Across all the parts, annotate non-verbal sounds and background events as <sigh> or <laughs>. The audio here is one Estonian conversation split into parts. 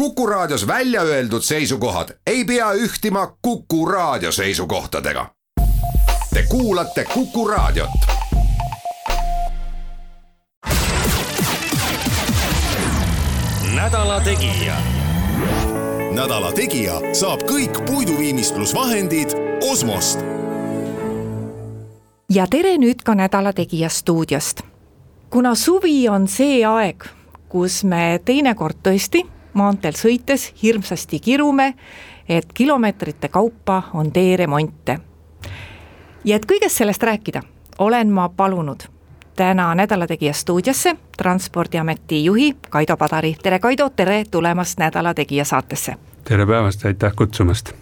Kuku Raadios välja öeldud seisukohad ei pea ühtima Kuku Raadio seisukohtadega. Te kuulate Kuku Raadiot. nädala Tegija. nädala Tegija saab kõik puiduviimistlusvahendid Osmost. ja tere nüüd ka Nädala Tegija stuudiost. kuna suvi on see aeg, kus me teinekord tõesti maanteel sõites hirmsasti kirume, et kilomeetrite kaupa on teeremonte. ja et kõigest sellest rääkida, olen ma palunud täna Nädala Tegija stuudiosse Transpordiameti juhi Kaido Padari. tere, Kaido, tere tulemast Nädala Tegija saatesse. tere päevast, aitäh kutsumast.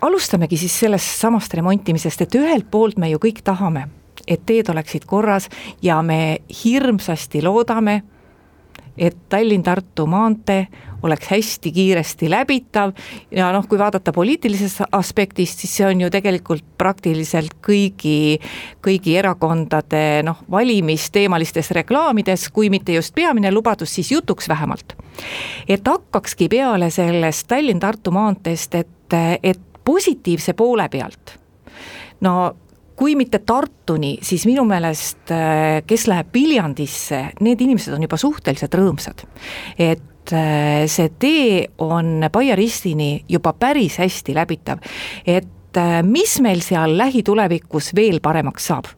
alustamegi siis sellest samast remontimisest, et ühelt poolt me ju kõik tahame, et teed oleksid korras ja me hirmsasti loodame, et Tallinn-Tartu maantee oleks hästi kiiresti läbitav ja noh, kui vaadata poliitilisest aspektist, siis see on ju tegelikult praktiliselt kõigi, kõigi erakondade noh, valimisteemalistes reklaamides, kui mitte just peamine lubadus, siis jutuks vähemalt. et hakkakski peale sellest Tallinn-Tartu maanteest, et, et positiivse poole pealt no kui mitte Tartuni, siis minu meelest, äh, kes läheb Viljandisse, need inimesed on juba suhteliselt rõõmsad. et äh, see tee on Paia ristini juba päris hästi läbitav, et äh, mis meil seal lähitulevikus veel paremaks saab?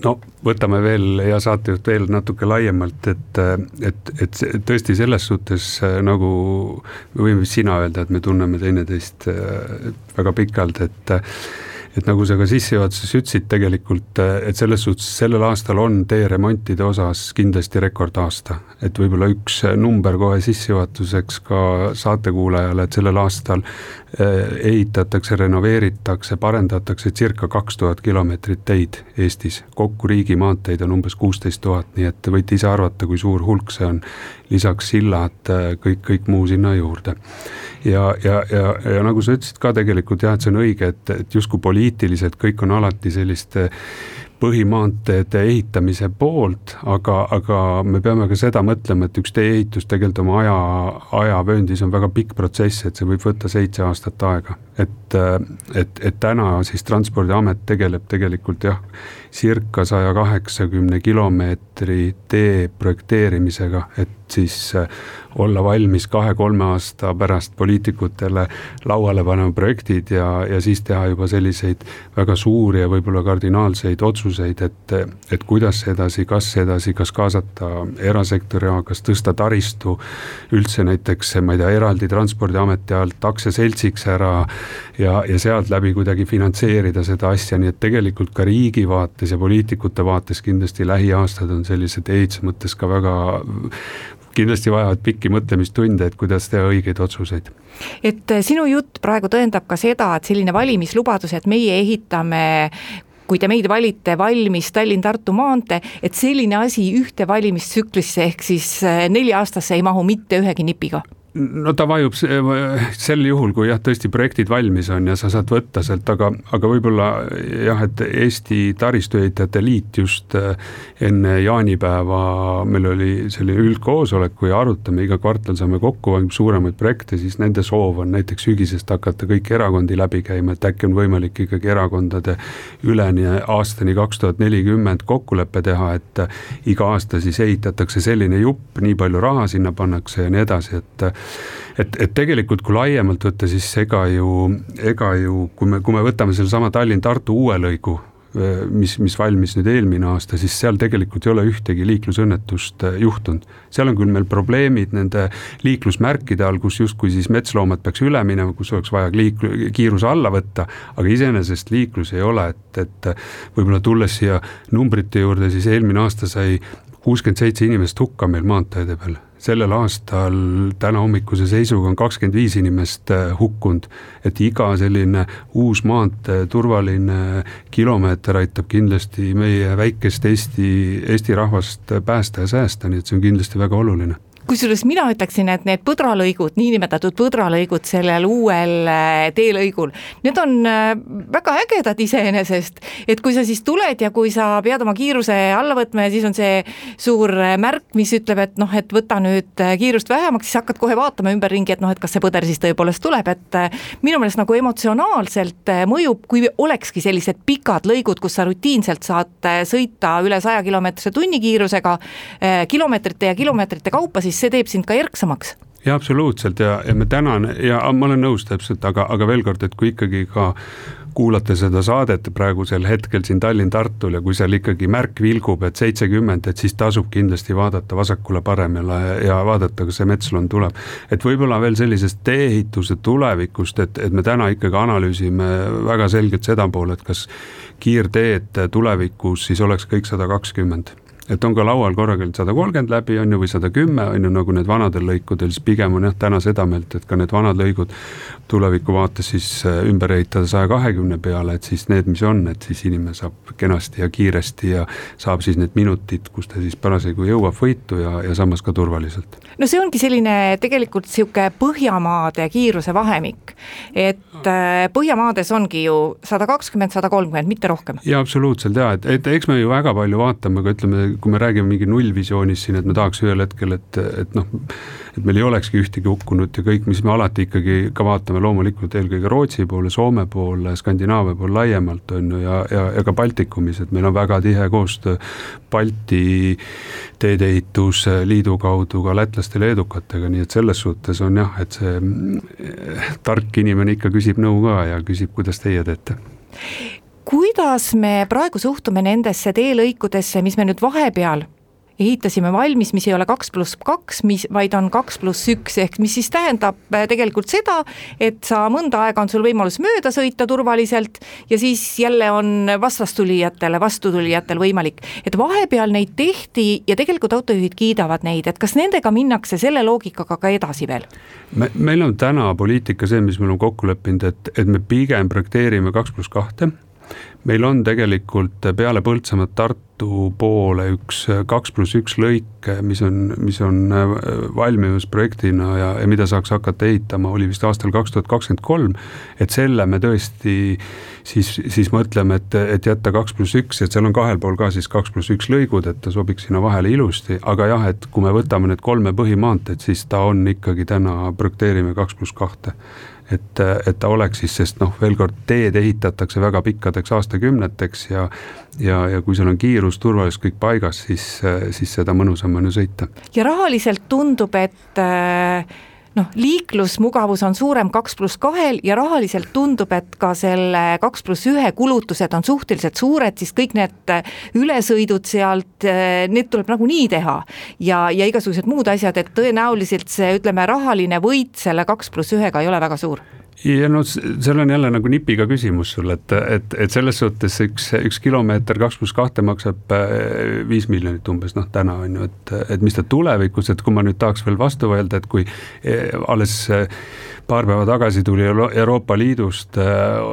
no võtame veel, hea saatejuht, veel natuke laiemalt, et, et, et tõesti selles suhtes nagu võime sina öelda, et me tunneme teineteist väga pikalt, et et nagu sa ka sissejuhatuses ütlesid, tegelikult, et selles suhtes sellel aastal on teeremontide osas kindlasti rekordaasta. et võib-olla üks number kohe sissejuhatuseks ka saatekuulajale, et sellel aastal eh, ehitatakse, renoveeritakse, parendatakse circa kaks tuhat kilomeetrit teid Eestis. kokku riigimaanteid on umbes kuusteist tuhat, nii et võite ise arvata, kui suur hulk see on. Lisaks sillad, eh, kõik, kõik muu sinna juurde. Ja, ja, ja, ja nagu sa ütlesid ka tegelikult jah, et see on õige, et, et justkui poliitiliselt kõik on alati selliste põhimaanteede ehitamise poolt, aga, aga me peame ka seda mõtlema, et üks tee-ehitus tegelikult oma aja, ajavööndis on väga pikk protsess, et see võib võtta seitse aastat aega. et, et, et täna siis Transpordiamet tegeleb tegelikult jah, circa saja kaheksakümne kilomeetri tee projekteerimisega, et siis olla valmis kahe-kolme aasta pärast poliitikutele lauale panema projektid ja, ja siis teha juba selliseid väga suuri ja võib-olla kardinaalseid otsuseid, et, et kuidas edasi, kas edasi, kas kaasata erasektori, kas tõsta taristu üldse näiteks, ma ei tea, eraldi Transpordiameti alt aktsiaseltsiks ära ja, ja sealt läbi kuidagi finantseerida seda asja, nii et tegelikult ka riigi vaates ja poliitikute vaates kindlasti lähiaastad on sellised ehituse mõttes ka väga kindlasti vajavad pikki mõtlemistunde, et kuidas teha õigeid otsuseid. et eh, sinu jutt praegu tõendab ka seda, et selline valimislubadus, et meie ehitame kui te meid valite valmis Tallinn-Tartu maantee, et selline asi ühte valimistsüklisse ehk siis eh, nelja aastasse ei mahu mitte ühegi nipiga no ta vajub sel juhul, kui jah, tõesti projektid valmis on ja sa saad võtta sealt, aga, aga võib-olla jah, et Eesti Taristuehitajate Liit just äh, enne jaanipäeva, meil oli selline üldkoosolek, kui arutame, iga kvartal saame kokku suuremaid projekte, siis nende soov on näiteks sügisest hakata kõiki erakondi läbi käima, et äkki on võimalik ikkagi erakondade üleni aastani kaks tuhat nelikümmend kokkulepe teha, et iga aasta siis ehitatakse selline jupp, nii palju raha sinna pannakse ja nii edasi, et et, et tegelikult, kui laiemalt võtta, siis ega ju, ega ju, kui me, kui me võtame sellesama Tallinn-Tartu uue lõigu, mis, mis valmis nüüd eelmine aasta, siis seal tegelikult ei ole ühtegi liiklusõnnetust juhtunud. seal on küll meil probleemid nende liiklusmärkide all, kus justkui siis metsloomad peaks üle minema, kus oleks vaja liik-, kiiruse alla võtta, aga iseenesest liiklus ei ole, et, et võib-olla tulles siia numbrite juurde, siis eelmine aasta sai kuuskümmend seitse inimest hukka meil maanteede peal sellel aastal täna hommikuse seisuga on kakskümmend viis inimest äh, hukkunud. et iga selline uus maantee, turvaline kilomeeter aitab kindlasti meie väikest Eesti, Eesti rahvast päästa ja säästa, nii et see on kindlasti väga oluline kusjuures mina ütleksin, et need põdralõigud, niinimetatud põdralõigud sellel uuel äh, teelõigul, need on äh, väga ägedad iseenesest, et kui sa siis tuled ja kui sa pead oma kiiruse alla võtma ja siis on see suur äh, märk, mis ütleb, et noh, et võta nüüd kiirust vähemaks, siis hakkad kohe vaatama ümberringi, et noh, et kas see põder siis tõepoolest tuleb, et minu meelest nagu emotsionaalselt mõjub, kui olekski sellised pikad lõigud, kus sa rutiinselt saad sõita üle saja kilomeetrise tunnikiirusega kilomeetrite ja kilomeetrite kaupa, siis see teeb sind ka erksamaks jaa, absoluutselt ja, ja ma tänan ja ma olen nõus täpselt, aga, aga veel kord, et kui ikkagi ka kuulate seda saadet praegusel hetkel siin Tallinn-Tartul ja kui seal ikkagi märk vilgub, et seitsekümmend, et siis tasub kindlasti vaadata vasakule-paremale ja vaadata, kas see metsloon tuleb. et võib-olla veel sellisest tee-ehituse tulevikust, et, et me täna ikkagi analüüsime väga selgelt seda poole, et kas kiirteed tulevikus siis oleks kõik sada kakskümmend et on ka laual korraga sada kolmkümmend läbi, on ju, või sada kümme, on ju, nagu need vanadel lõikudel, siis pigem on jah, täna seda meelt, et ka need vanad lõigud tuleviku vaates siis äh, ümber ehitada saja kahekümne peale, et siis need, mis on, et siis inimene saab kenasti ja kiiresti ja saab siis need minutid, kus ta siis parasjagu jõuab võitu ja, ja samas ka turvaliselt. no see ongi selline tegelikult niisugune Põhjamaade kiiruse vahemik, et äh, Põhjamaades ongi ju sada kakskümmend, sada kolmkümmend, mitte rohkem. jaa, absoluutselt jaa, et, et eks me ju väga palju vaatame, aga ütleme, kui me räägime mingi nullvisioonist siin, et me tahaks ühel hetkel, et, et noh, et meil ei olekski ühtegi hukkunut ja kõik, mis me alati ikkagi ka vaatame loomulikult eelkõige Rootsi poole, Soome poole, Skandinaavia poole laiemalt on ju ja, ja, ja ka Baltikumis, et meil on väga tihe koostöö Balti teedeehitusliidu kaudu ka lätlaste, leedukatega, nii et selles suhtes on jah, et see tark inimene ikka küsib nõu ka ja küsib, kuidas teie teete kuidas me praegu suhtume nendesse teelõikudesse, mis me nüüd vahepeal ehitasime valmis, mis ei ole kaks pluss kaks, mis, vaid on kaks pluss üks, ehk mis siis tähendab äh, tegelikult seda, et sa mõnda aega on sul võimalus mööda sõita turvaliselt ja siis jälle on vastastulijatele, vastutulijatel võimalik. et vahepeal neid tehti ja tegelikult autojuhid kiidavad neid, et kas nendega minnakse selle loogikaga ka edasi veel? me, meil on täna poliitika see, mis me oleme kokku leppinud, et, et me pigem projekteerime kaks pluss kahte meil on tegelikult peale Põltsamaad Tartu poole üks kaks pluss üks lõik, mis on, mis on äh, valmimas projektina ja, ja mida saaks hakata ehitama, oli vist aastal kaks tuhat kakskümmend kolm. et selle me tõesti siis, siis mõtleme, et, et jätta kaks pluss üks, et seal on kahel pool ka siis kaks pluss üks lõigud, et ta sobiks sinna vahele ilusti, aga jah, et kui me võtame need kolme põhimaanteed, siis ta on ikkagi täna projekteerime kaks pluss kahte et, et ta oleks siis, sest noh, veel kord, teed ehitatakse väga pikkadeks aastakümneteks ja ja, ja kui sul on kiirus, turvalisus kõik paigas, siis, siis seda mõnusam on ju sõita. ja rahaliselt tundub, et äh noh, liiklusmugavus on suurem kaks pluss kahel ja rahaliselt tundub, et ka selle kaks pluss ühe kulutused on suhteliselt suured, siis kõik need ülesõidud sealt, need tuleb nagunii teha. ja, ja igasugused muud asjad, et tõenäoliselt see, ütleme, rahaline võit selle kaks pluss ühega ei ole väga suur ja no seal on jälle nagu nipiga küsimus sul, et, et, et selles suhtes üks, üks kilomeeter kaks pluss kahte maksab äh, viis miljonit umbes noh, täna on ju, et, et mis ta tulevikus, et kui ma nüüd tahaks veel vastu vaielda, et kui äh, alles äh, paar päeva tagasi tuli Euroopa Liidust äh,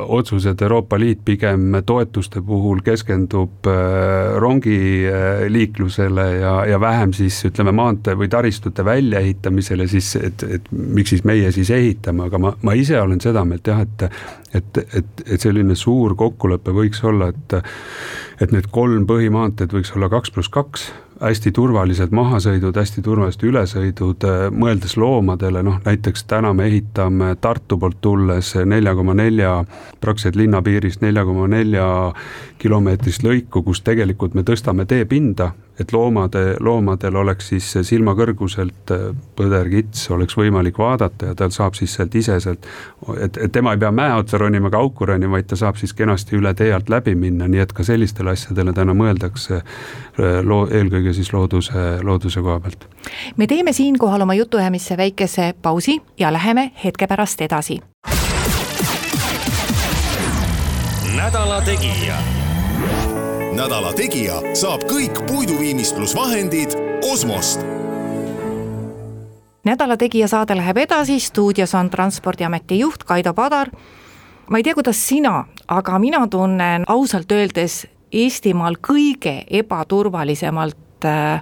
otsus, et Euroopa Liit pigem toetuste puhul keskendub äh, rongiliiklusele äh, ja, ja vähem siis ütleme, maantee või taristute väljaehitamisele, siis et, et miks siis meie siis ehitame, aga ma, ma ise olen seda meelt jah, et et, et, et selline suur kokkulepe võiks olla, et et need kolm põhimaanteed võiks olla kaks pluss kaks hästi turvalised mahasõidud, hästi turvalised ülesõidud, äh, mõeldes loomadele, noh näiteks täna me ehitame Tartu poolt tulles nelja koma nelja, praktiliselt linnapiirist nelja koma nelja kilomeetrist lõiku, kus tegelikult me tõstame teepinda, et loomade, loomadel oleks siis silmakõrguselt äh, põderkits oleks võimalik vaadata ja tal saab siis sealt ise sealt, et, et tema ei pea mäe otsa ronima ega auku ronima, vaid ta saab siis kenasti üle tee alt läbi minna, nii et ka sellistele asjadele täna mõeldakse äh, loo, eelkõige siis looduse, looduse koha pealt. me teeme siinkohal oma jutuajamisse väikese pausi ja läheme hetke pärast edasi. nädala Tegija nädala Tegija saab kõik puiduviimistlusvahendid Osmost nädala Tegija saade läheb edasi, stuudios on Transpordiameti juht Kaido Padar. ma ei tea, kuidas sina, aga mina tunnen ausalt öeldes Eestimaal kõige ebaturvalisemalt äh,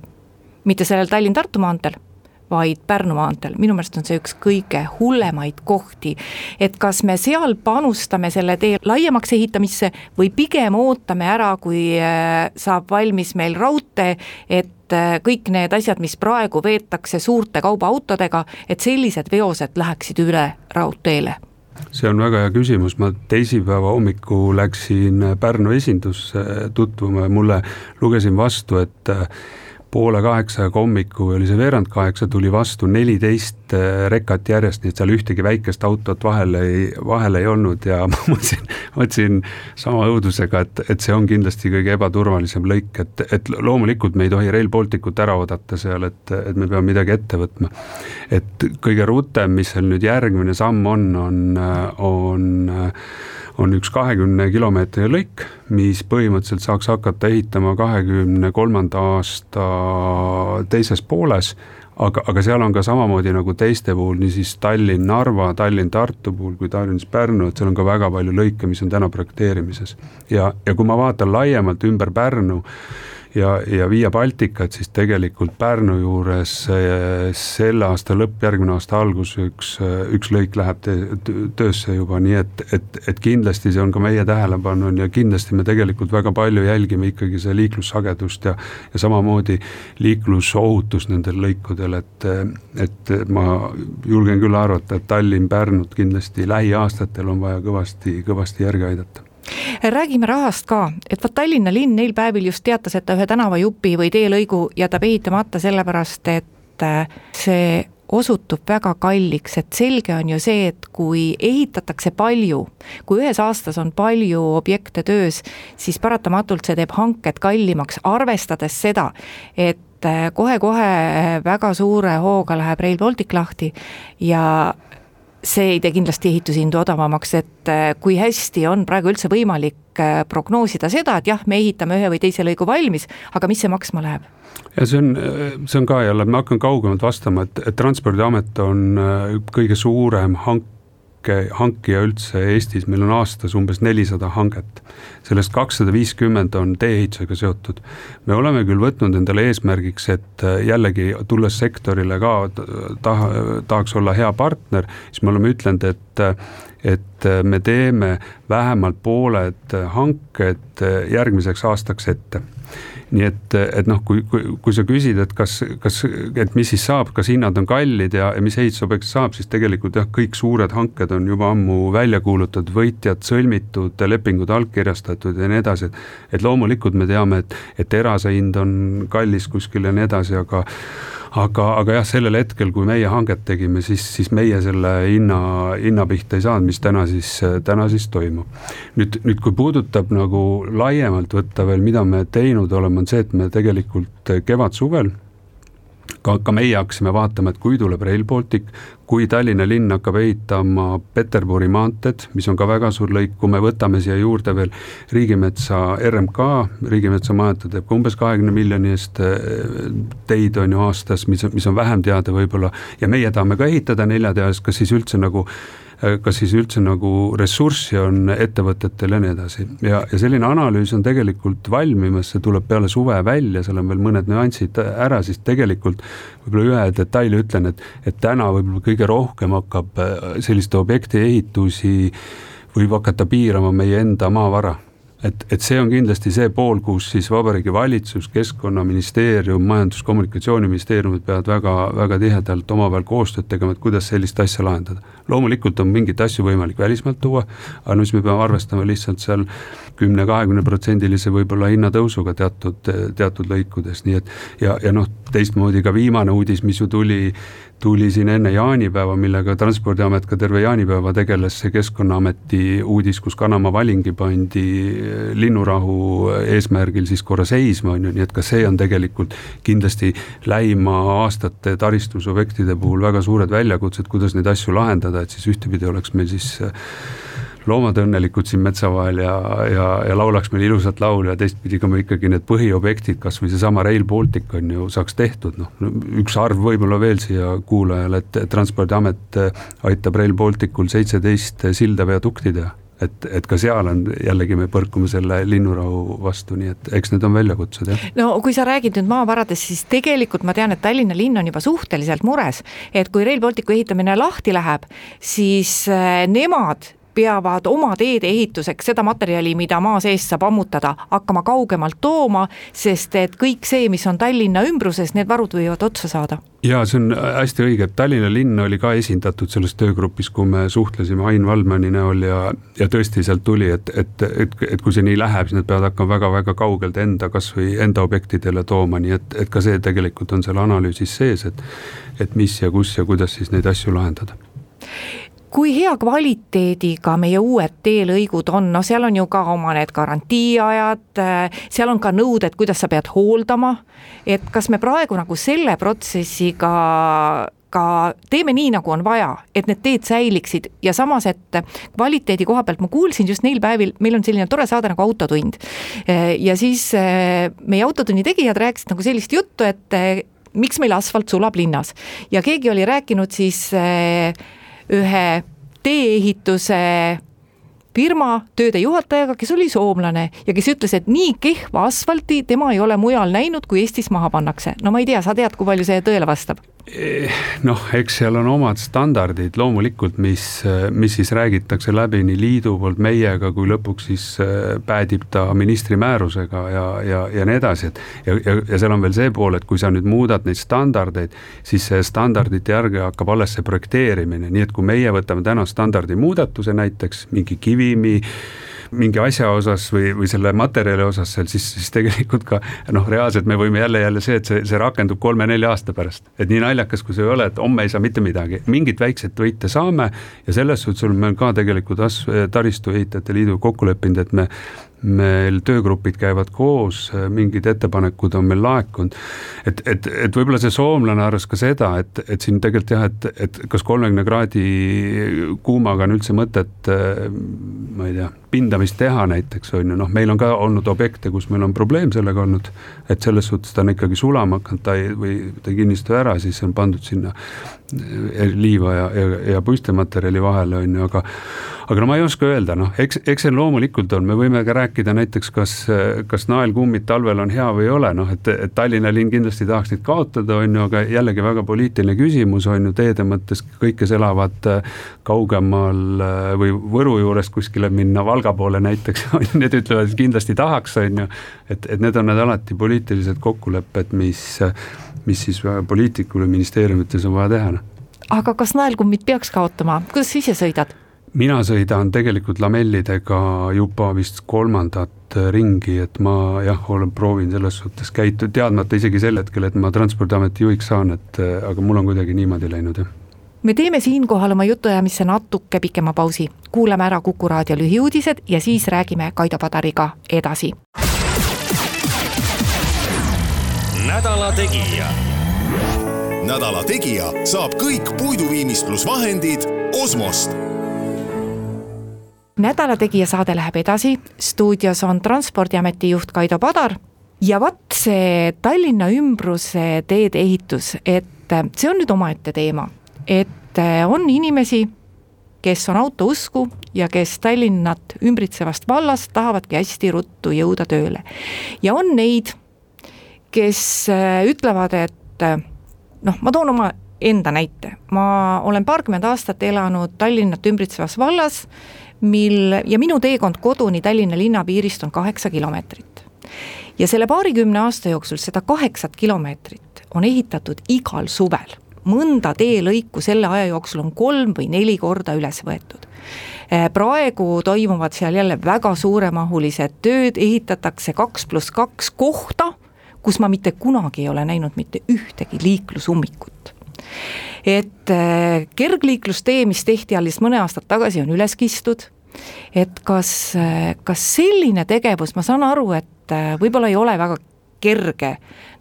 mitte sellel Tallinn-Tartu maanteel, vaid Pärnu maanteel, minu meelest on see üks kõige hullemaid kohti. et kas me seal panustame selle tee laiemaks ehitamisse või pigem ootame ära, kui äh, saab valmis meil raudtee, et äh, kõik need asjad, mis praegu veetakse suurte kaubaautodega, et sellised veosed läheksid üle raudteele. See on väga hea küsimus, ma teisipäeva hommikul läksin Pärnu esindusse tutvuma ja mulle lugesin vastu, et äh, poole kaheksaga hommikul oli see veerand kaheksa, tuli vastu neliteist äh, rekat järjest, nii et seal ühtegi väikest autot vahel ei, vahel ei olnud ja <laughs> ma mõtlesin, mõtlesin sama õudusega, et, et see on kindlasti kõige ebaturvalisem lõik, et, et loomulikult me ei tohi Rail Balticut ära oodata seal, et, et me peame midagi ette võtma. et kõige rutem, mis seal nüüd järgmine samm on, on, on, on on üks kahekümne kilomeetrine lõik, mis põhimõtteliselt saaks hakata ehitama kahekümne kolmanda aasta teises pooles, aga, aga seal on ka samamoodi nagu teiste puhul, niisiis Tallinn-Narva, Tallinn-Tartu puhul kui Tallinnas-Pärnu, et seal on ka väga palju lõike, mis on täna projekteerimises. ja, ja kui ma vaatan laiemalt ümber Pärnu, ja, ja Via Balticat, siis tegelikult Pärnu juures selle aasta lõpp, järgmine aasta algus üks, üks lõik läheb töösse juba, nii et, et, et kindlasti see on ka meie tähelepanu ja kindlasti me tegelikult väga palju jälgime ikkagi see liiklussagedust ja, ja samamoodi liiklusohutust nendel lõikudel, et, et ma julgen küll arvata, et Tallinn-Pärnut kindlasti lähiaastatel on vaja kõvasti, kõvasti järgi aidata räägime rahast ka, et vot Tallinna linn neil päevil just teatas, et ta ühe tänavajupi või teelõigu jätab ehitamata sellepärast, et äh, see osutub väga kalliks, et selge on ju see, et kui ehitatakse palju, kui ühes aastas on palju objekte töös, siis paratamatult see teeb hanked kallimaks, arvestades seda, et äh, kohe-kohe väga suure hooga läheb Rail Baltic lahti ja see ei tee kindlasti ehitushindu odavamaks, et äh, kui hästi on praegu üldse võimalik äh, prognoosida seda, et jah, me ehitame ühe või teise lõigu valmis, aga mis see maksma läheb? ja see on, see on ka jälle, ma hakkan kaugemalt vastama, et, et Transpordiamet on äh, kõige suurem hank hanke, hankija üldse Eestis, meil on aastas umbes nelisada hanget. sellest kakssada viiskümmend on tee-ehitusega seotud. me oleme küll võtnud endale eesmärgiks, et äh, jällegi tulles sektorile ka taha, tahaks olla hea partner, siis me oleme ütlenud, et äh, et äh, me teeme vähemalt pooled hanked järgmiseks aastaks ette nii et, et noh, kui, kui, kui sa küsid, et kas, kas, et mis siis saab, kas hinnad on kallid ja, ja mis ehitusobjekt saab, siis tegelikult jah, kõik suured hanked on juba ammu välja kuulutatud, võitjad sõlmitud, lepingud allkirjastatud ja nii edasi, et et loomulikult me teame, et, et terase hind on kallis kuskil ja nii edasi, aga aga, aga jah, sellel hetkel, kui meie hanget tegime, siis, siis meie selle hinna, hinna pihta ei saanud, mis täna siis, täna siis toimub. nüüd, nüüd kui puudutab nagu laiemalt võtta veel, mida me teinud oleme, on see, et me tegelikult kevad-suvel ka, ka meie hakkasime vaatama, et kui tuleb Rail Baltic, kui Tallinna linn hakkab ehitama Peterburi maanteed, mis on ka väga suur lõik, kui me võtame siia juurde veel riigimetsa RMK, riigimetsa majade teeb ka umbes kahekümne miljoni eest eh, teid on ju aastas, mis, mis on vähem teada võib-olla ja meie tahame ka ehitada neljatealist, kas siis üldse nagu Äh, kas siis üldse nagu ressurssi on ettevõtetel ja nii edasi. ja, ja selline analüüs on tegelikult valmimas, see tuleb peale suve välja, seal on veel mõned nüansid ära, siis tegelikult võib-olla ühe detaili ütlen, et, et täna võib-olla kõige rohkem hakkab äh, selliste objekti ehitusi, võib hakata piirama meie enda maavara et, et see on kindlasti see pool, kus siis Vabariigi Valitsus, Keskkonnaministeerium, Majandus-Kommunikatsiooniministeeriumid peavad väga, väga tihedalt omavahel koostööd tegema, et kuidas sellist asja lahendada. Loomulikult on mingeid asju võimalik välismaalt tuua, aga siis me peame arvestama lihtsalt seal kümne-kahekümne protsendilise võib-olla hinnatõusuga teatud, teatud lõikudes, nii et ja, ja noh, teistmoodi ka viimane uudis, mis ju tuli tuli siin enne jaanipäeva, millega Transpordiamet ka terve jaanipäeva tegeles, see Keskkonnaameti uudis, kus Kanamaa valingi pandi linnurahu eesmärgil siis korra seisma, on ju, nii et ka see on tegelikult kindlasti lähima aastate taristusobjektide puhul väga suured väljakutsed, kuidas neid asju lahendada, et siis ühtepidi oleks meil siis loomad õnnelikud siin metsa vahel ja, ja, ja laulaks meil ilusat laulu ja teistpidi ka me ikkagi need põhiobjektid, kasvõi seesama Rail Baltic on ju, saaks tehtud, noh, üks arv võib-olla veel siia kuulajale, et Transpordiamet aitab Rail Balticul seitseteist silda viadukti teha et, et ka seal on jällegi me põrkume selle linnurahu vastu, nii et eks need on väljakutsed, jah. no kui sa räägid nüüd maavaradest, siis tegelikult ma tean, et Tallinna linn on juba suhteliselt mures, et kui Rail Balticu ehitamine lahti läheb, siis äh, nemad peavad oma teede ehituseks seda materjali, mida maa seest saab ammutada, hakkama kaugemalt tooma, sest et kõik see, mis on Tallinna ümbruses, need varud võivad otsa saada. ja see on hästi õige, et Tallinna linn oli ka esindatud selles töögrupis, kui me suhtlesime Ain Valmani näol ja, ja tõesti sealt tuli, et, et, et, et kui see nii läheb, siis nad peavad hakkama väga-väga kaugelt enda, kasvõi enda objektidele tooma, nii et, et ka see tegelikult on seal analüüsis sees, et et mis ja kus ja kuidas siis neid asju lahendada kui hea kvaliteediga meie uued teelõigud on, no seal on ju ka oma need garantiiajad, seal on ka nõuded, kuidas sa pead hooldama, et kas me praegu nagu selle protsessiga ka teeme nii, nagu on vaja, et need teed säiliksid? Ja samas, et kvaliteedi koha pealt ma kuulsin just neil päevil, meil on selline tore saade nagu Autotund. ja siis meie Autotunni tegijad rääkisid nagu sellist juttu, et miks meil asfalt sulab linnas. Ja keegi oli rääkinud siis ühe tee-ehituse firma tööde juhatajaga, kes oli soomlane ja kes ütles, et nii kehva asfalti tema ei ole mujal näinud, kui Eestis maha pannakse. no ma ei tea, sa tead, kui palju see tõele vastab? Eh, noh, eks seal on omad standardid loomulikult, mis, mis siis räägitakse läbi nii liidu poolt meiega, kui lõpuks siis eh, päädib ta ministri määrusega ja, ja, ja nii edasi, et ja, ja, ja seal on veel see pool, et kui sa nüüd muudad neid standardeid, siis standardite järgi hakkab alles see projekteerimine, nii et kui meie võtame täna standardi muudatuse näiteks, mingi kivimi, mingi asja osas või, või selle materjali osas seal, siis, siis tegelikult ka noh, reaalselt me võime jälle, jälle see, et see, see rakendub kolme-nelja aasta pärast. et nii naljakas, kui see ei ole, et homme ei saa mitte midagi, mingit väikset võite saame ja selles suhtes oleme ka tegelikult as-, taristuehitajate liidu kokku leppinud, et me meil töögrupid käivad koos, mingid ettepanekud on meil laekunud. et, et, et võib-olla see soomlane arvas ka seda, et, et siin tegelikult jah, et, et kas kolmekümne kraadi kuumaga on üldse mõtet, ma ei tea, pindamist teha näiteks on ju, noh, meil on ka olnud objekte, kus meil on probleem sellega olnud, et selles suhtes ta on ikkagi sulama hakanud, ta ei, või ta ei kinnistu ära, siis on pandud sinna liiva ja, ja, ja puistematerjali vahele, on ju, aga aga no ma ei oska öelda, noh, eks, eks see loomulikult on, me võime ka rääkida näiteks, kas, kas naelkummid talvel on hea või ei ole, noh, et, et Tallinna linn kindlasti tahaks neid kaotada, on ju, aga jällegi väga poliitiline küsimus on ju teede mõttes, kõik, kes elavad kaugemal või Võru juurest kuskile minna Valga poole näiteks, <laughs> need ütlevad, et kindlasti tahaks, on ju, et, et need on need alati poliitilised kokkulepped, mis, mis siis poliitikul ja ministeeriumites on vaja teha, noh. Aga kas naelkummid peaks kaotama, kuidas sa ise sõidad? Mina sõidan tegelikult lamellidega juba vist kolmandat ringi, et ma jah, olen, proovin selles suhtes käituda, teadmata isegi sel hetkel, et ma Transpordiameti juhiks saan, et aga mul on kuidagi niimoodi läinud, jah me teeme siinkohal oma jutuajamisse natuke pikema pausi, kuulame ära Kuku raadio lühiuudised ja siis räägime Kaido Padariga edasi. nädala Tegija. nädala Tegija saab kõik puiduviimistlusvahendid Osmost nädala Tegija saade läheb edasi, stuudios on Transpordiameti juht Kaido Padar. Ja vot see Tallinna ümbruse teede ehitus, et see on nüüd omaette teema. Et äh, on inimesi, kes on auto usku ja kes Tallinnat ümbritsevast vallast tahavadki hästi ruttu jõuda tööle. ja on neid, kes äh, ütlevad, et äh, noh, ma toon oma enda näite, ma olen paarkümmend aastat elanud Tallinnat ümbritsevas vallas, mil ja minu teekond koduni Tallinna linnapiirist on kaheksa kilomeetrit. ja selle paarikümne aasta jooksul seda kaheksat kilomeetrit on ehitatud igal suvel mõnda teelõiku selle aja jooksul on kolm või neli korda üles võetud. Eh, praegu toimuvad seal jälle väga suuremahulised tööd, ehitatakse kaks pluss kaks kohta, kus ma mitte kunagi ei ole näinud mitte ühtegi liiklusummikut et eh, kergliiklustee, mis tehti alles mõne aastat tagasi, on üles kistud, et kas, kas selline tegevus, ma saan aru, et võib-olla ei ole väga kerge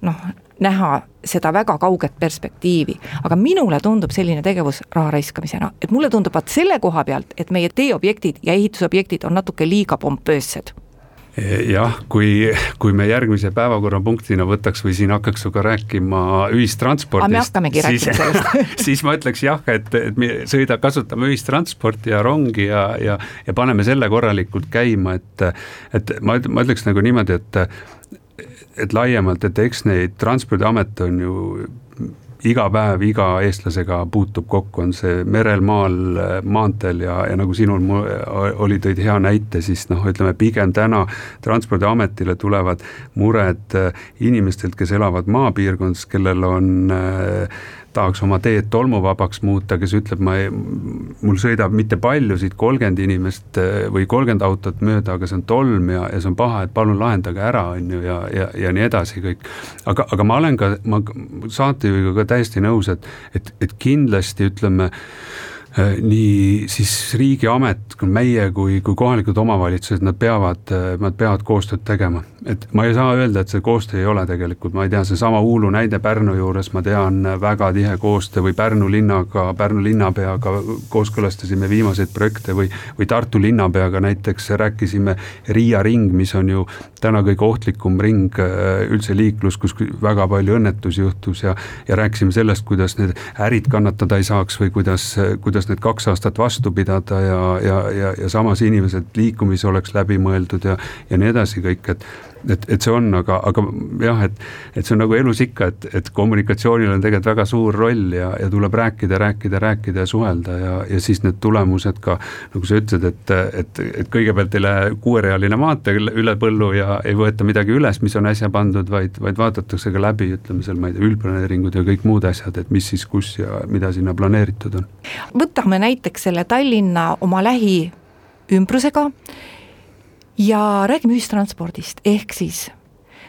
noh, näha seda väga kauget perspektiivi, aga minule tundub selline tegevus raha raiskamisena, et mulle tundub, et selle koha pealt, et meie teeobjektid ja ehitusobjektid on natuke liiga pompöössed jah, kui, kui me järgmise päevakorrapunktina võtaks või siin hakkaks sinuga rääkima ühistranspordist. sellest <laughs> siis ma ütleks jah, et, et me sõida, kasutame ühistransporti ja rongi ja, ja, ja paneme selle korralikult käima, et, et ma, ma ütleks nagu niimoodi, et et laiemalt, et eks neid Transpordiamet on ju iga päev iga eestlasega puutub kokku, on see merel, maal, maanteel ja, ja nagu sinul oli, tõid hea näite, siis noh, ütleme pigem täna Transpordiametile tulevad mured inimestelt, kes elavad maapiirkondades, kellel on äh, tahaks oma teed tolmuvabaks muuta, kes ütleb, ma ei, mul sõidab mitte palju siit kolmkümmend inimest eh, või kolmkümmend autot mööda, aga see on tolm ja, ja see on paha, et palun lahendage ära, on ju, ja, ja, ja nii edasi kõik. aga, aga ma olen ka, ma saatejuhiga ka täiesti nõus, et, et, et kindlasti ütleme Äh, nii siis riigiamet, meie kui, kui kohalikud omavalitsused, nad peavad, äh, nad peavad koostööd tegema. et ma ei saa öelda, et see koostöö ei ole tegelikult, ma ei tea, seesama Uulu näide Pärnu juures, ma tean, väga tihe koostöö või Pärnu linnaga, Pärnu linnapeaga kooskõlastasime viimaseid projekte või, või Tartu linnapeaga näiteks rääkisime Riia ring, mis on ju täna kõige ohtlikum ring äh, üldse liiklus, kus väga palju õnnetusi juhtus ja, ja rääkisime sellest, kuidas need ärid kannatada ei saaks või kuidas, kuidas kuidas need kaks aastat vastu pidada ja, ja, ja, ja samas inimesed liikumis oleks läbi mõeldud ja, ja nii edasi kõik, et et, et see on, aga, aga jah, et, et see on nagu elus ikka, et, et kommunikatsioonil on tegelikult väga suur roll ja, ja tuleb rääkida, rääkida, rääkida ja suhelda ja, ja siis need tulemused ka, nagu sa ütled, et, et, et kõigepealt ei lähe kuuerealine maantee üle põllu ja ei võeta midagi üles, mis on äsja pandud, vaid, vaid vaadatakse ka läbi, ütleme seal, ma ei tea, üldplaneeringud ja kõik muud asjad, et mis siis, kus ja mida sinna planeeritud on. Võtame näiteks selle Tallinna oma lähiümbrusega ja räägime ühistranspordist, ehk siis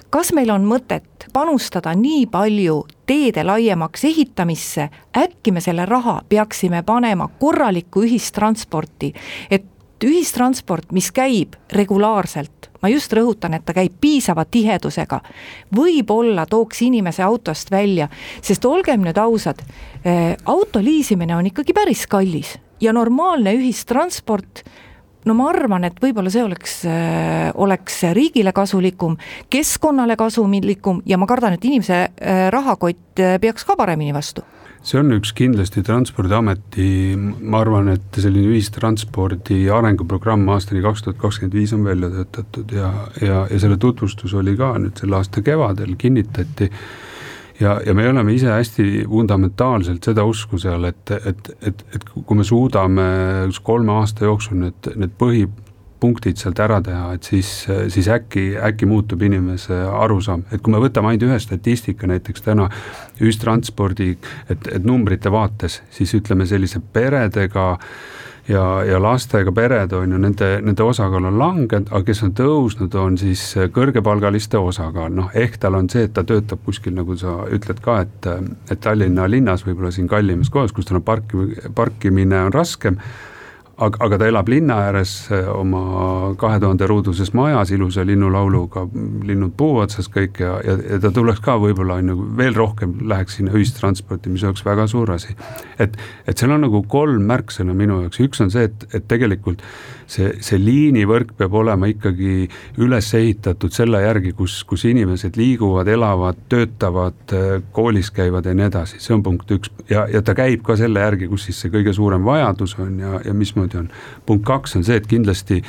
kas meil on mõtet panustada nii palju teede laiemaks ehitamisse, äkki me selle raha peaksime panema korralikku ühistransporti, et ühistransport, mis käib regulaarselt, ma just rõhutan, et ta käib piisava tihedusega, võib-olla tooks inimese autost välja, sest olgem nüüd ausad, eh, auto liisimine on ikkagi päris kallis ja normaalne ühistransport no ma arvan, et võib-olla see oleks, eh, oleks riigile kasulikum, keskkonnale kasumlikum ja ma kardan, et inimese eh, rahakott peaks ka paremini vastu. See on üks kindlasti Transpordiameti, ma arvan, et selline ühistranspordi arenguprogramm aastani kaks tuhat kakskümmend viis on välja töötatud ja, ja, ja selle tutvustus oli ka nüüd selle aasta kevadel, kinnitati ja, ja me oleme ise hästi fundamentaalselt seda usku seal, et, et, et, et kui me suudame kolme aasta jooksul need, need põhi, punktid sealt ära teha, et siis, siis äkki, äkki muutub inimese arusaam, et kui me võtame ainult ühe statistika näiteks täna ühistranspordi, et, et numbrite vaates, siis ütleme sellise peredega ja, ja lastega pered on ju, nende, nende osakaal on langenud, aga kes on tõusnud, on siis kõrgepalgaliste osakaal, noh ehk tal on see, et ta töötab kuskil, nagu sa ütled ka, et, et Tallinna linnas võib-olla siin kallimas kohas, kus tal on parki, parkimine on raskem aga, aga ta elab linna ääres eh, oma kahe tuhande ruuduses majas ilusa linnulauluga, linnud puu otsas kõik ja, ja, ja ta tuleks ka võib-olla on ju veel rohkem läheks sinna ühistransporti, mis oleks väga suur asi. et, et seal on nagu kolm märksõna minu jaoks, üks on see, et, et tegelikult see, see liinivõrk peab olema ikkagi üles ehitatud selle järgi, kus, kus inimesed liiguvad, elavad, töötavad, koolis käivad ja nii edasi, see on punkt üks. Ja, ja ta käib ka selle järgi, kus siis see kõige suurem vajadus on ja, ja mismoodi on. punkt kaks on see, et kindlasti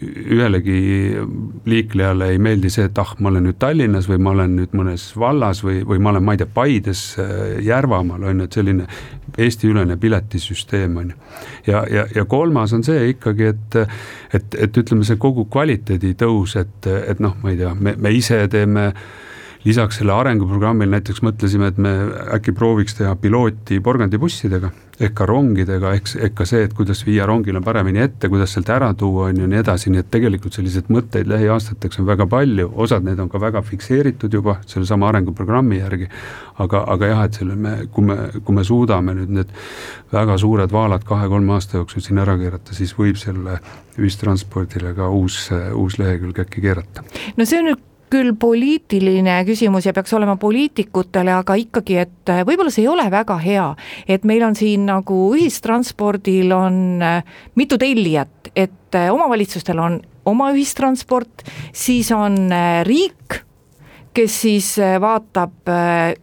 ühelegi liiklejale ei meeldi see, et ah, ma olen nüüd Tallinnas või ma olen nüüd mõnes vallas või, või ma olen, ma ei tea, Paides, äh, Järvamaal on ju, et selline Eesti-ülene piletisüsteem on ju. ja, ja, ja kolmas on see ikkagi, et, et, et ütleme, see kogu kvaliteedi tõus, et, et noh, ma ei tea, me, me ise teeme lisaks selle arenguprogrammil näiteks mõtlesime, et me äkki prooviks teha pilooti porgandibussidega ehk ka rongidega, ehk, ehk ka see, et kuidas viia rongile paremini ette, kuidas sealt ära tuua, on ju, nii edasi, nii et tegelikult selliseid mõtteid lähiaastateks on väga palju, osad need on ka väga fikseeritud juba sellesama arenguprogrammi järgi, aga, aga jah, et selle me, kui me, kui me suudame nüüd need väga suured vaalad kahe-kolme aasta jooksul siin ära keerata, siis võib selle ühistranspordile ka uus, uus lehekülg äkki keerata. no see on nüüd küll poliitiline küsimus ja peaks olema poliitikutele, aga ikkagi, et äh, võib-olla see ei ole väga hea, et meil on siin nagu ühistranspordil on äh, mitu tellijat, et äh, omavalitsustel on oma ühistransport, siis on riik kes siis vaatab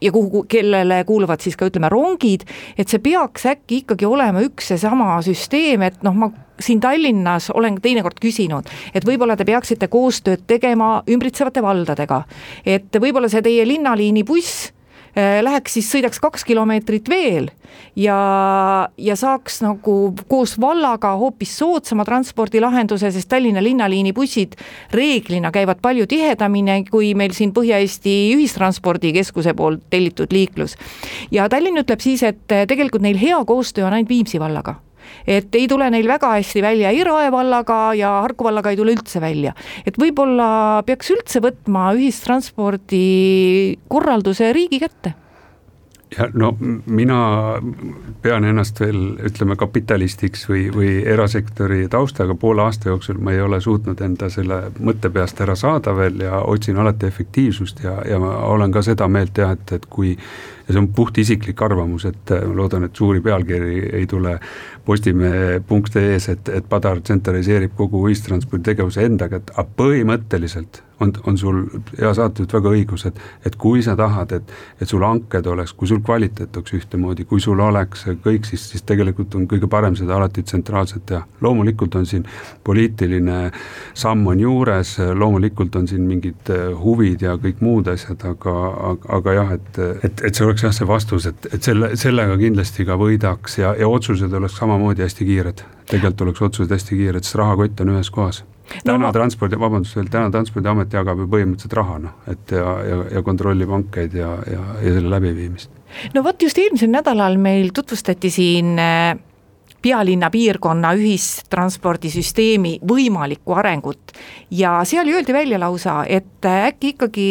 ja kuhu, kellele kuuluvad siis ka ütleme rongid, et see peaks äkki ikkagi olema üks seesama süsteem, et noh, ma siin Tallinnas olen teinekord küsinud, et võib-olla te peaksite koostööd tegema ümbritsevate valdadega. et võib-olla see teie linnaliini buss äh, läheks siis, sõidaks kaks kilomeetrit veel ja, ja saaks nagu koos vallaga hoopis soodsama transpordilahenduse, sest Tallinna linnaliini bussid reeglina käivad palju tihedamini kui meil siin Põhja-Eesti Ühistranspordikeskuse poolt tellitud liiklus. ja Tallinn ütleb siis, et tegelikult neil hea koostöö on ainult Viimsi vallaga et ei tule neil väga hästi välja ei Rae vallaga ja Harku vallaga ei tule üldse välja. et võib-olla peaks üldse võtma ühistranspordi korralduse riigi kätte ja no mina pean ennast veel ütleme kapitalistiks või, või erasektori taustaga, poole aasta jooksul ma ei ole suutnud enda selle mõtte peast ära saada veel ja otsin alati efektiivsust ja, ja ma olen ka seda meelt jah, et, et kui ja see on puht isiklik arvamus, et ma loodan, et suuri pealkiri ei tule Postimehe.ee-s, et, et Padar tsentraliseerib kogu ühistranspordi tegevuse enda kätte, aga põhimõtteliselt on, on sul hea saatejuht väga õigus, et, et kui sa tahad, et, et sul hanked oleks, kui sul kvaliteet oleks ühtemoodi, kui sul oleks kõik, siis, siis tegelikult on kõige parem seda alati tsentraalselt teha. loomulikult on siin poliitiline samm on juures, loomulikult on siin mingid eh, huvid ja kõik muud asjad, aga, aga, aga jah, et, et, et see oleks jah, see vastus, et, et selle, sellega kindlasti ka võidaks ja, ja otsused oleks samamoodi hästi kiired. tegelikult oleks otsused hästi kiired, sest rahakott on ühes kohas täna no, transpordi, vabandust veel, täna Transpordiamet jagab ju põhimõtteliselt raha noh, et ja, ja, ja kontrollib hankeid ja, ja, ja selle läbiviimist. no vot just eelmisel nädalal meil tutvustati siin äh, pealinna piirkonna ühistranspordisüsteemi võimalikku arengut ja seal öeldi välja lausa, et äh, äkki ikkagi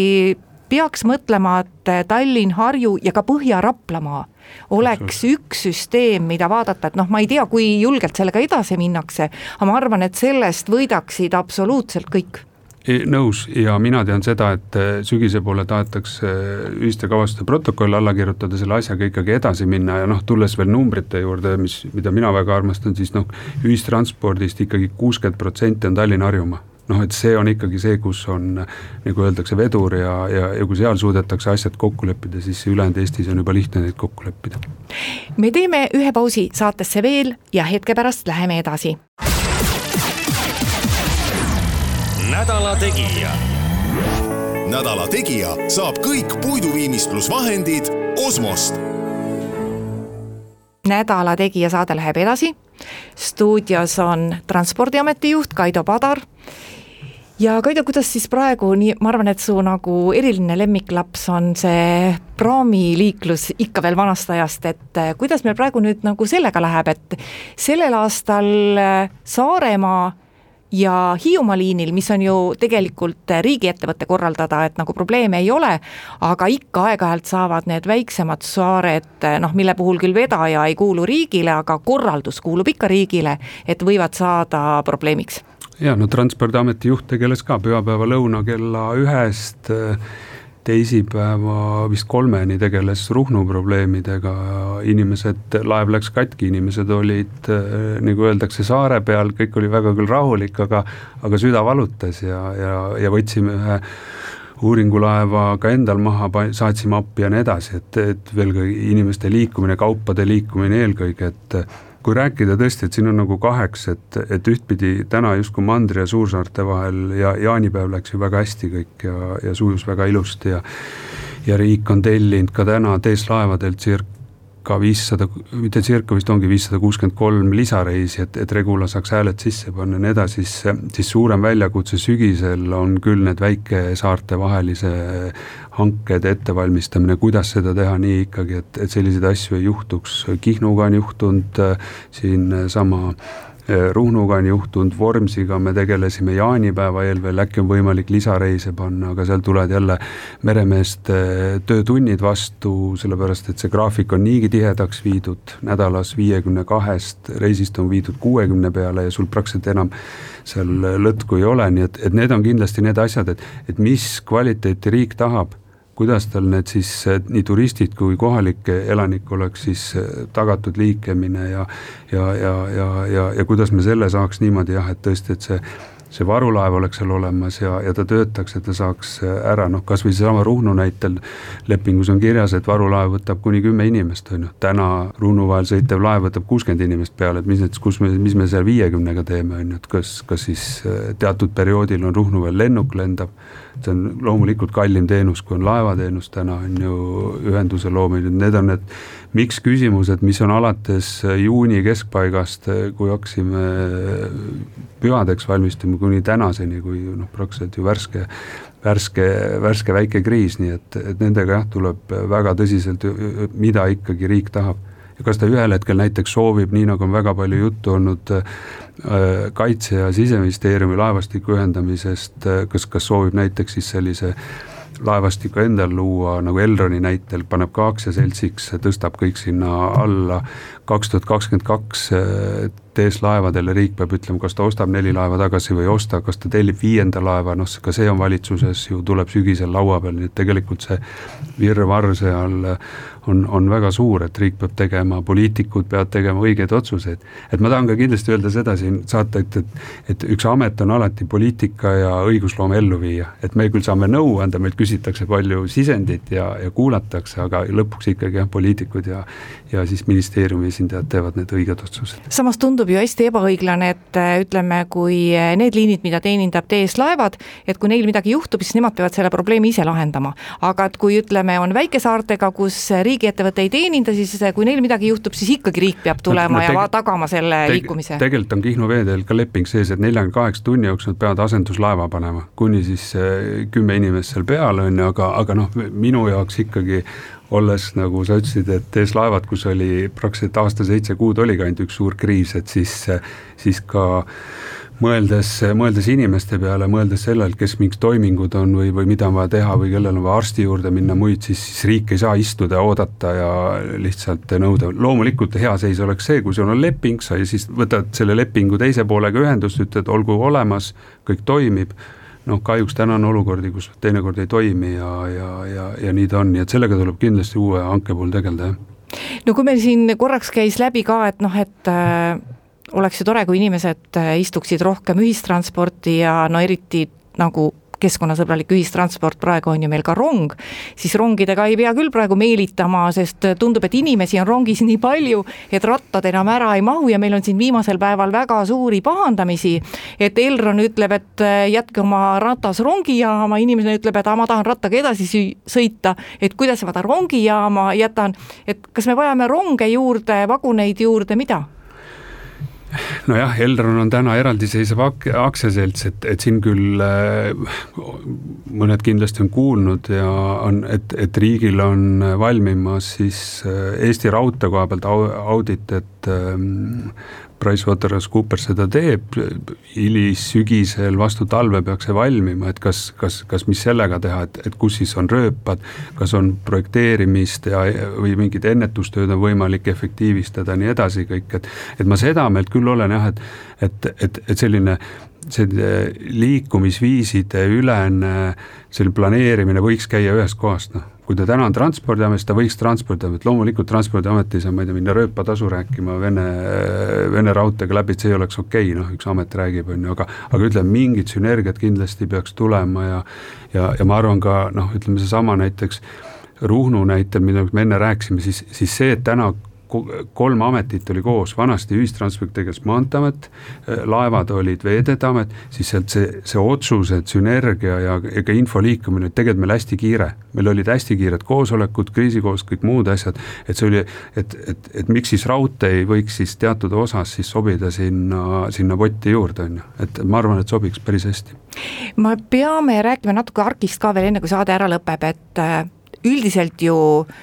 peaks mõtlema, et Tallinn, Harju ja ka Põhja-Raplamaa oleks üks süsteem, mida vaadata, et noh, ma ei tea, kui julgelt sellega edasi minnakse, aga ma arvan, et sellest võidaksid absoluutselt kõik. Nõus ja mina tean seda, et äh, sügise poole tahetakse äh, ühiste kavatsuste protokoll alla kirjutada, selle asjaga ikkagi edasi minna ja noh, tulles veel numbrite juurde, mis, mida mina väga armastan, siis noh, ühistranspordist ikkagi kuuskümmend protsenti on Tallinn-Harjumaa noh, et see on ikkagi see, kus on nagu öeldakse, vedur ja, ja, ja kui seal suudetakse asjad kokku leppida, siis ülejäänud Eestis on juba lihtne neid kokku leppida. me teeme ühe pausi saatesse veel ja hetke pärast läheme edasi. nädala Tegija. nädala Tegija saab kõik puiduviimistlusvahendid Osmost nädala Tegija saade läheb edasi. stuudios on Transpordiameti juht Kaido Padar ja Kaido, kuidas siis praegu, nii, ma arvan, et su nagu eriline lemmiklaps on see praamiliiklus ikka veel vanast ajast, et eh, kuidas meil praegu nüüd nagu sellega läheb, et sellel aastal eh, Saaremaa ja Hiiumaa liinil, mis on ju tegelikult riigiettevõtte korraldada, et nagu probleeme ei ole, aga ikka aeg-ajalt saavad need väiksemad saared, eh, noh, mille puhul küll vedaja ei kuulu riigile, aga korraldus kuulub ikka riigile, et võivad saada probleemiks ja no Transpordiameti juht tegeles ka pühapäeva lõuna kella ühest teisipäeva vist kolmeni tegeles Ruhnu probleemidega, inimesed, laev läks katki, inimesed olid nagu öeldakse, saare peal, kõik oli väga küll rahulik, aga aga süda valutas ja, ja, ja võtsime ühe uuringulaeva ka endal maha, saatsime appi ja nii edasi, et, et veel ka inimeste liikumine, kaupade liikumine eelkõige, et kui rääkida tõesti, et siin on nagu kaheks, et, et ühtpidi täna justkui mandri ja suursaarte vahel ja jaanipäev läks ju väga hästi kõik ja, ja sujus väga ilusti ja ja riik on tellinud ka täna TS laevadelt circa circa viissada, mitte circa vist ongi viissada kuuskümmend kolm lisareisi, et, et Regula saaks hääled sisse panna ja nii edasi, siis, siis suurem väljakutse sügisel on küll need väikesaarte vahelise hankede ettevalmistamine, kuidas seda teha nii ikkagi, et, et selliseid asju ei juhtuks, Kihnuga on juhtunud äh, Äh, Ruhnuga on juhtunud, Vormsiga me tegelesime jaanipäeva eel veel, äkki on võimalik lisareise panna, aga seal tulevad jälle meremeeste töötunnid vastu, sellepärast et see graafik on niigi tihedaks viidud, nädalas viiekümne kahest reisist on viidud kuuekümne peale ja sul praktiliselt enam seal lõtku ei ole, nii et, et need on kindlasti need asjad, et, et mis kvaliteeti riik tahab kuidas tal need siis nii turistid kui kohalik elanik oleks siis eh, tagatud liiklemine ja ja, ja, ja, ja, ja kuidas me selle saaks niimoodi jah, et tõesti, et see see varulaev oleks seal olemas ja, ja ta töötaks, et ta saaks ära, noh kasvõi seesama Ruhnu näitel. lepingus on kirjas, et varulaev võtab kuni kümme inimest, on ju, täna Ruhnu vahel sõitev laev võtab kuuskümmend inimest peale, et mis need, kus me, mis me seal viiekümnega teeme, on ju, et kas, kas siis äh, teatud perioodil on Ruhnu veel lennuk lendab. See on loomulikult kallim teenus, kui on laevateenus täna on ju ühenduse loomine, need on need miks küsimused, mis on alates juuni keskpaigast, kui hakkasime pühadeks valmistuma kuni tänaseni, kui noh, praktiliselt ju värske, värske, värske väike kriis, nii et, et nendega jah, tuleb väga tõsiselt, mida ikkagi riik tahab ja kas ta ühel hetkel näiteks soovib, nii nagu on väga palju juttu olnud äh, kaitse- ja siseministeeriumi laevastiku ühendamisest, kas, kas soovib näiteks siis sellise laevastikku endal luua, nagu Elroni näitel paneb ka aktsiaseltsiks, tõstab kõik sinna alla, kaks tuhat kakskümmend kaks TS Laevadele riik peab ütlema, kas ta ostab neli laeva tagasi või ei osta, kas ta tellib viienda laeva, noh, ka see on valitsuses ju, tuleb sügisel laua peal, nii et tegelikult see virvarr seal on, on väga suur, et riik peab tegema, poliitikud peavad tegema õigeid otsuseid. et ma tahan ka kindlasti öelda seda siin saata, et, et, et üks amet on alati poliitika ja õigusloome ellu viia, et me küll saame nõu anda, meilt küsitakse palju sisendit ja, ja kuulatakse, aga lõpuks ikkagi jah, poliitikud ja, ja siis ministeeriumi esindajad teevad need õiged otsused. samas tundub ju hästi ebaõiglane, et äh, ütleme, kui äh, need liinid, mida teenindab TS Laevad, et kui neil midagi juhtub, siis nemad peavad selle probleemi ise lahendama. aga et kui ütleme, on väikesaartega, kus riigiettevõte ei teeninda, siis äh, kui neil midagi juhtub, siis ikkagi riik peab tulema no, no, ja tagama selle teg liikumise. tegelikult on Kihnu veeteel ka leping sees, et neljakümne kaheksa tunni jooksul peavad asenduslaeva panema, kuni siis kümme inimest seal peal on ju, aga, aga noh, minu jaoks ikkagi olles, nagu sa ütlesid, et TS Laevad, kus oli praktiliselt aasta seitse kuud oligi ainult üks suur kriis, et siis, siis ka mõeldes, mõeldes inimeste peale, mõeldes sellele, kes mingid toimingud on või, või mida on vaja teha või kellel on vaja arsti juurde minna, muid, siis, siis riik ei saa istuda oodata ja lihtsalt nõuda. loomulikult hea seis oleks see, kui sul on leping, sa siis võtad selle lepingu teise poolega ühendust, ütled, olgu olemas, kõik toimib noh, kahjuks täna on olukordi, kus teinekord ei toimi ja, ja, ja, ja nii ta on, nii et sellega tuleb kindlasti uue hanke puhul tegeleda, jah. no kui meil siin korraks käis läbi ka, et noh, et äh, oleks ju tore, kui inimesed äh, istuksid rohkem ühistransporti ja no eriti nagu keskkonnasõbralik ühistransport, praegu on ju meil ka rong, siis rongidega ei pea küll praegu meelitama, sest tundub, et inimesi on rongis nii palju, et rattad enam ära ei mahu ja meil on siin viimasel päeval väga suuri pahandamisi. et Elron ütleb, et äh, jätke oma ratas rongijaama, inimene ütleb, et ma tahan rattaga edasi sõita, et kuidas ma ta rongijaama jätan, et kas me vajame ronge juurde, vaguneid juurde, mida? <laughs> nojah, Elron on täna eraldiseisev ak-, aktsiaselts, et, et siin küll äh, mõned kindlasti on kuulnud ja on, et, et riigil on valmimas siis äh, Eesti Raudtee koha pealt audit, et ähm, PricewaterhouseCoopers seda teeb, hilissügisel vastu talve peaks see valmima, et kas, kas, kas, mis sellega teha, et, et kus siis on rööpad, kas on projekteerimist ja, või mingit ennetustööd on võimalik efektiivistada, nii edasi kõik, et et ma seda meelt küll olen jah, et, et, et, et selline selline liikumisviiside ülene selline planeerimine võiks käia ühest kohast, noh kui ta täna on Transpordiametis, ta võiks Transpordiamet, loomulikult Transpordiamet ei saa, ma ei tea, minna rööpatasu rääkima Vene, Vene raudteega läbi, et see ei oleks okei okay,, noh, üks amet räägib, on ju, aga aga ütleme, mingid sünergiad kindlasti peaks tulema ja ja, ja ma arvan ka noh, ütleme seesama näiteks Ruhnu näitel, mida me enne rääkisime, siis, siis see, et täna kolm ametit oli koos, vanasti ühistransport tegeles Maanteeamet, laevad olid Veeteede Amet, siis sealt see, see otsused, sünergia ja, ka info liikumine, tegelikult meil hästi kiire. meil olid hästi kiired koosolekud, kriisikoos, kõik muud asjad, et see oli, et, et, et miks siis raudtee ei võiks siis teatud osas siis sobida sinna, sinna potti juurde, on ju, et ma arvan, et sobiks päris hästi. me peame rääkima natuke ARK-ist ka veel, enne kui saade ära lõpeb, et äh, üldiselt ju äh,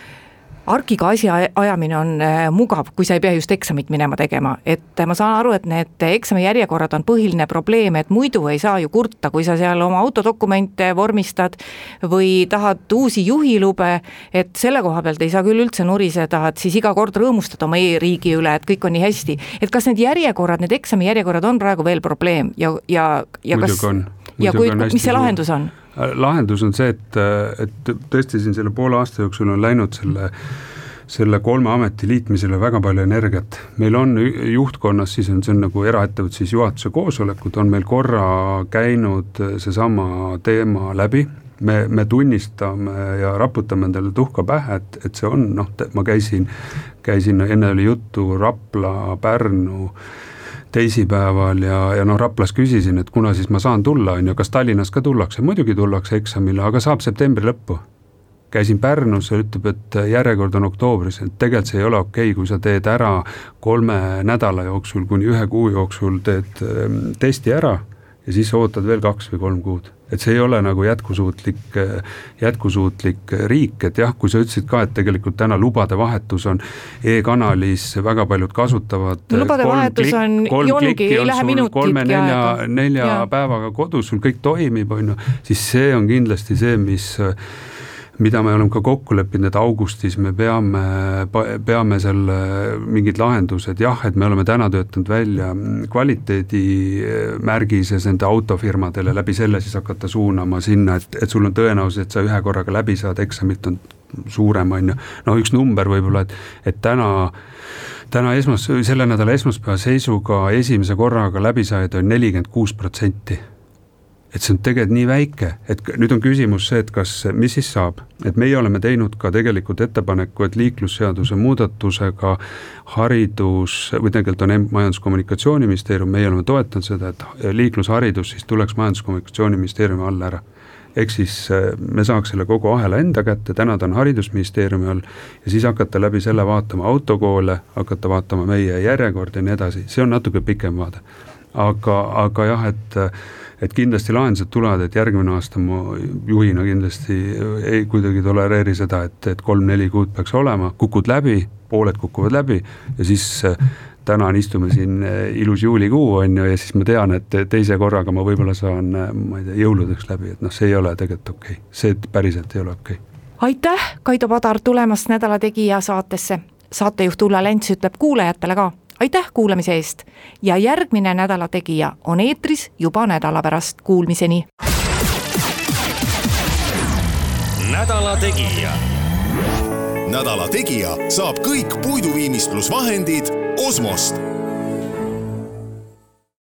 argiga asja ajamine on äh, mugav, kui sa ei pea just eksamit minema tegema, et äh, ma saan aru, et need eksami järjekorrad on põhiline probleem, et muidu ei saa ju kurta, kui sa seal oma autodokumente vormistad või tahad uusi juhilube, et selle koha pealt ei saa küll üldse nuriseda, et siis iga kord rõõmustad oma e-riigi üle, et kõik on nii hästi. et kas need järjekorrad, need eksami järjekorrad on praegu veel probleem ja, ja, ja muidugi kas on. ja kui, mis see lahendus on? Lahendus on see, et, et tõesti siin selle poole aasta jooksul on läinud selle selle kolme ameti liitmisele väga palju energiat. meil on juhtkonnas, siis on, see on nagu eraettevõtte siis juhatuse koosolekud, on meil korra käinud seesama teema läbi, me, me tunnistame ja raputame endale tuhka pähe, et, et see on noh, ma käisin, käisin, enne oli juttu Rapla, Pärnu teisipäeval ja, ja noh, Raplas küsisin, et kuna siis ma saan tulla, on ju, kas Tallinnas ka tullakse, muidugi tullakse eksamile, aga saab septembri lõppu. Käisin Pärnus ja ütleb, et järjekord on oktoobris, et tegelikult see ei ole okei okay,, kui sa teed ära kolme nädala jooksul kuni ühe kuu jooksul teed ehm, testi ära ja siis ootad veel kaks või kolm kuud et see ei ole nagu jätkusuutlik, jätkusuutlik riik, et jah, kui sa ütlesid ka, et tegelikult täna lubade vahetus on e-kanalis, väga paljud kasutavad. lubade vahetus on, olnudki, ei lähe minutitki kolme-nelja, nelja päevaga kodus, sul kõik toimib, on ju, siis see on kindlasti see, mis mida me oleme ka kokku leppinud, et augustis me peame, peame selle mingid lahendused, jah, et me oleme täna töötanud välja kvaliteedimärgise nende autofirmadele, läbi selle siis hakata suunama sinna, et, et sul on tõenäosus, et sa ühe korraga läbi saad eksamit, on suurem, on ju. noh, üks number võib-olla, et, et täna täna esmas, selle nädala esmaspäeva seisuga esimese korraga läbisaajaid on nelikümmend kuus protsenti et see on tegelikult nii väike, et nüüd on küsimus see, et kas, mis siis saab, et meie oleme teinud ka tegelikult ettepaneku, et liiklusseaduse muudatusega haridus või tegelikult on Majandus-Kommunikatsiooniministeerium, meie oleme toetanud seda, et liiklusharidus siis tuleks Majandus-Kommunikatsiooniministeeriumi alla ära ehk siis äh, me saaks selle kogu ahela enda kätte, täna ta on Haridusministeeriumi all ja siis hakata läbi selle vaatama autokoole, hakata vaatama meie järjekorda ja nii edasi, see on natuke pikem vaade. aga, aga jah, et et kindlasti lahendused tulevad, et järgmine aasta ma juhina kindlasti ei kuidagi tolereeri seda, et, et kolm-neli kuud peaks olema, kukud läbi, pooled kukuvad läbi ja siis täna on, istume siin ilus juulikuu, on ju, ja siis ma tean, et teise korraga ma võib-olla saan, ma ei tea, jõuludeks läbi, et noh, see ei ole tegelikult okei okay., see päriselt ei ole okei okay. aitäh, Kaido Padar tulemast Nädala Tegija saatesse. saatejuht Ulla Lents ütleb kuulajatele ka aitäh kuulamise eest ja järgmine Nädala Tegija on eetris juba nädala pärast, kuulmiseni. nädala Tegija. nädala Tegija saab kõik puiduviimistlusvahendid Osmost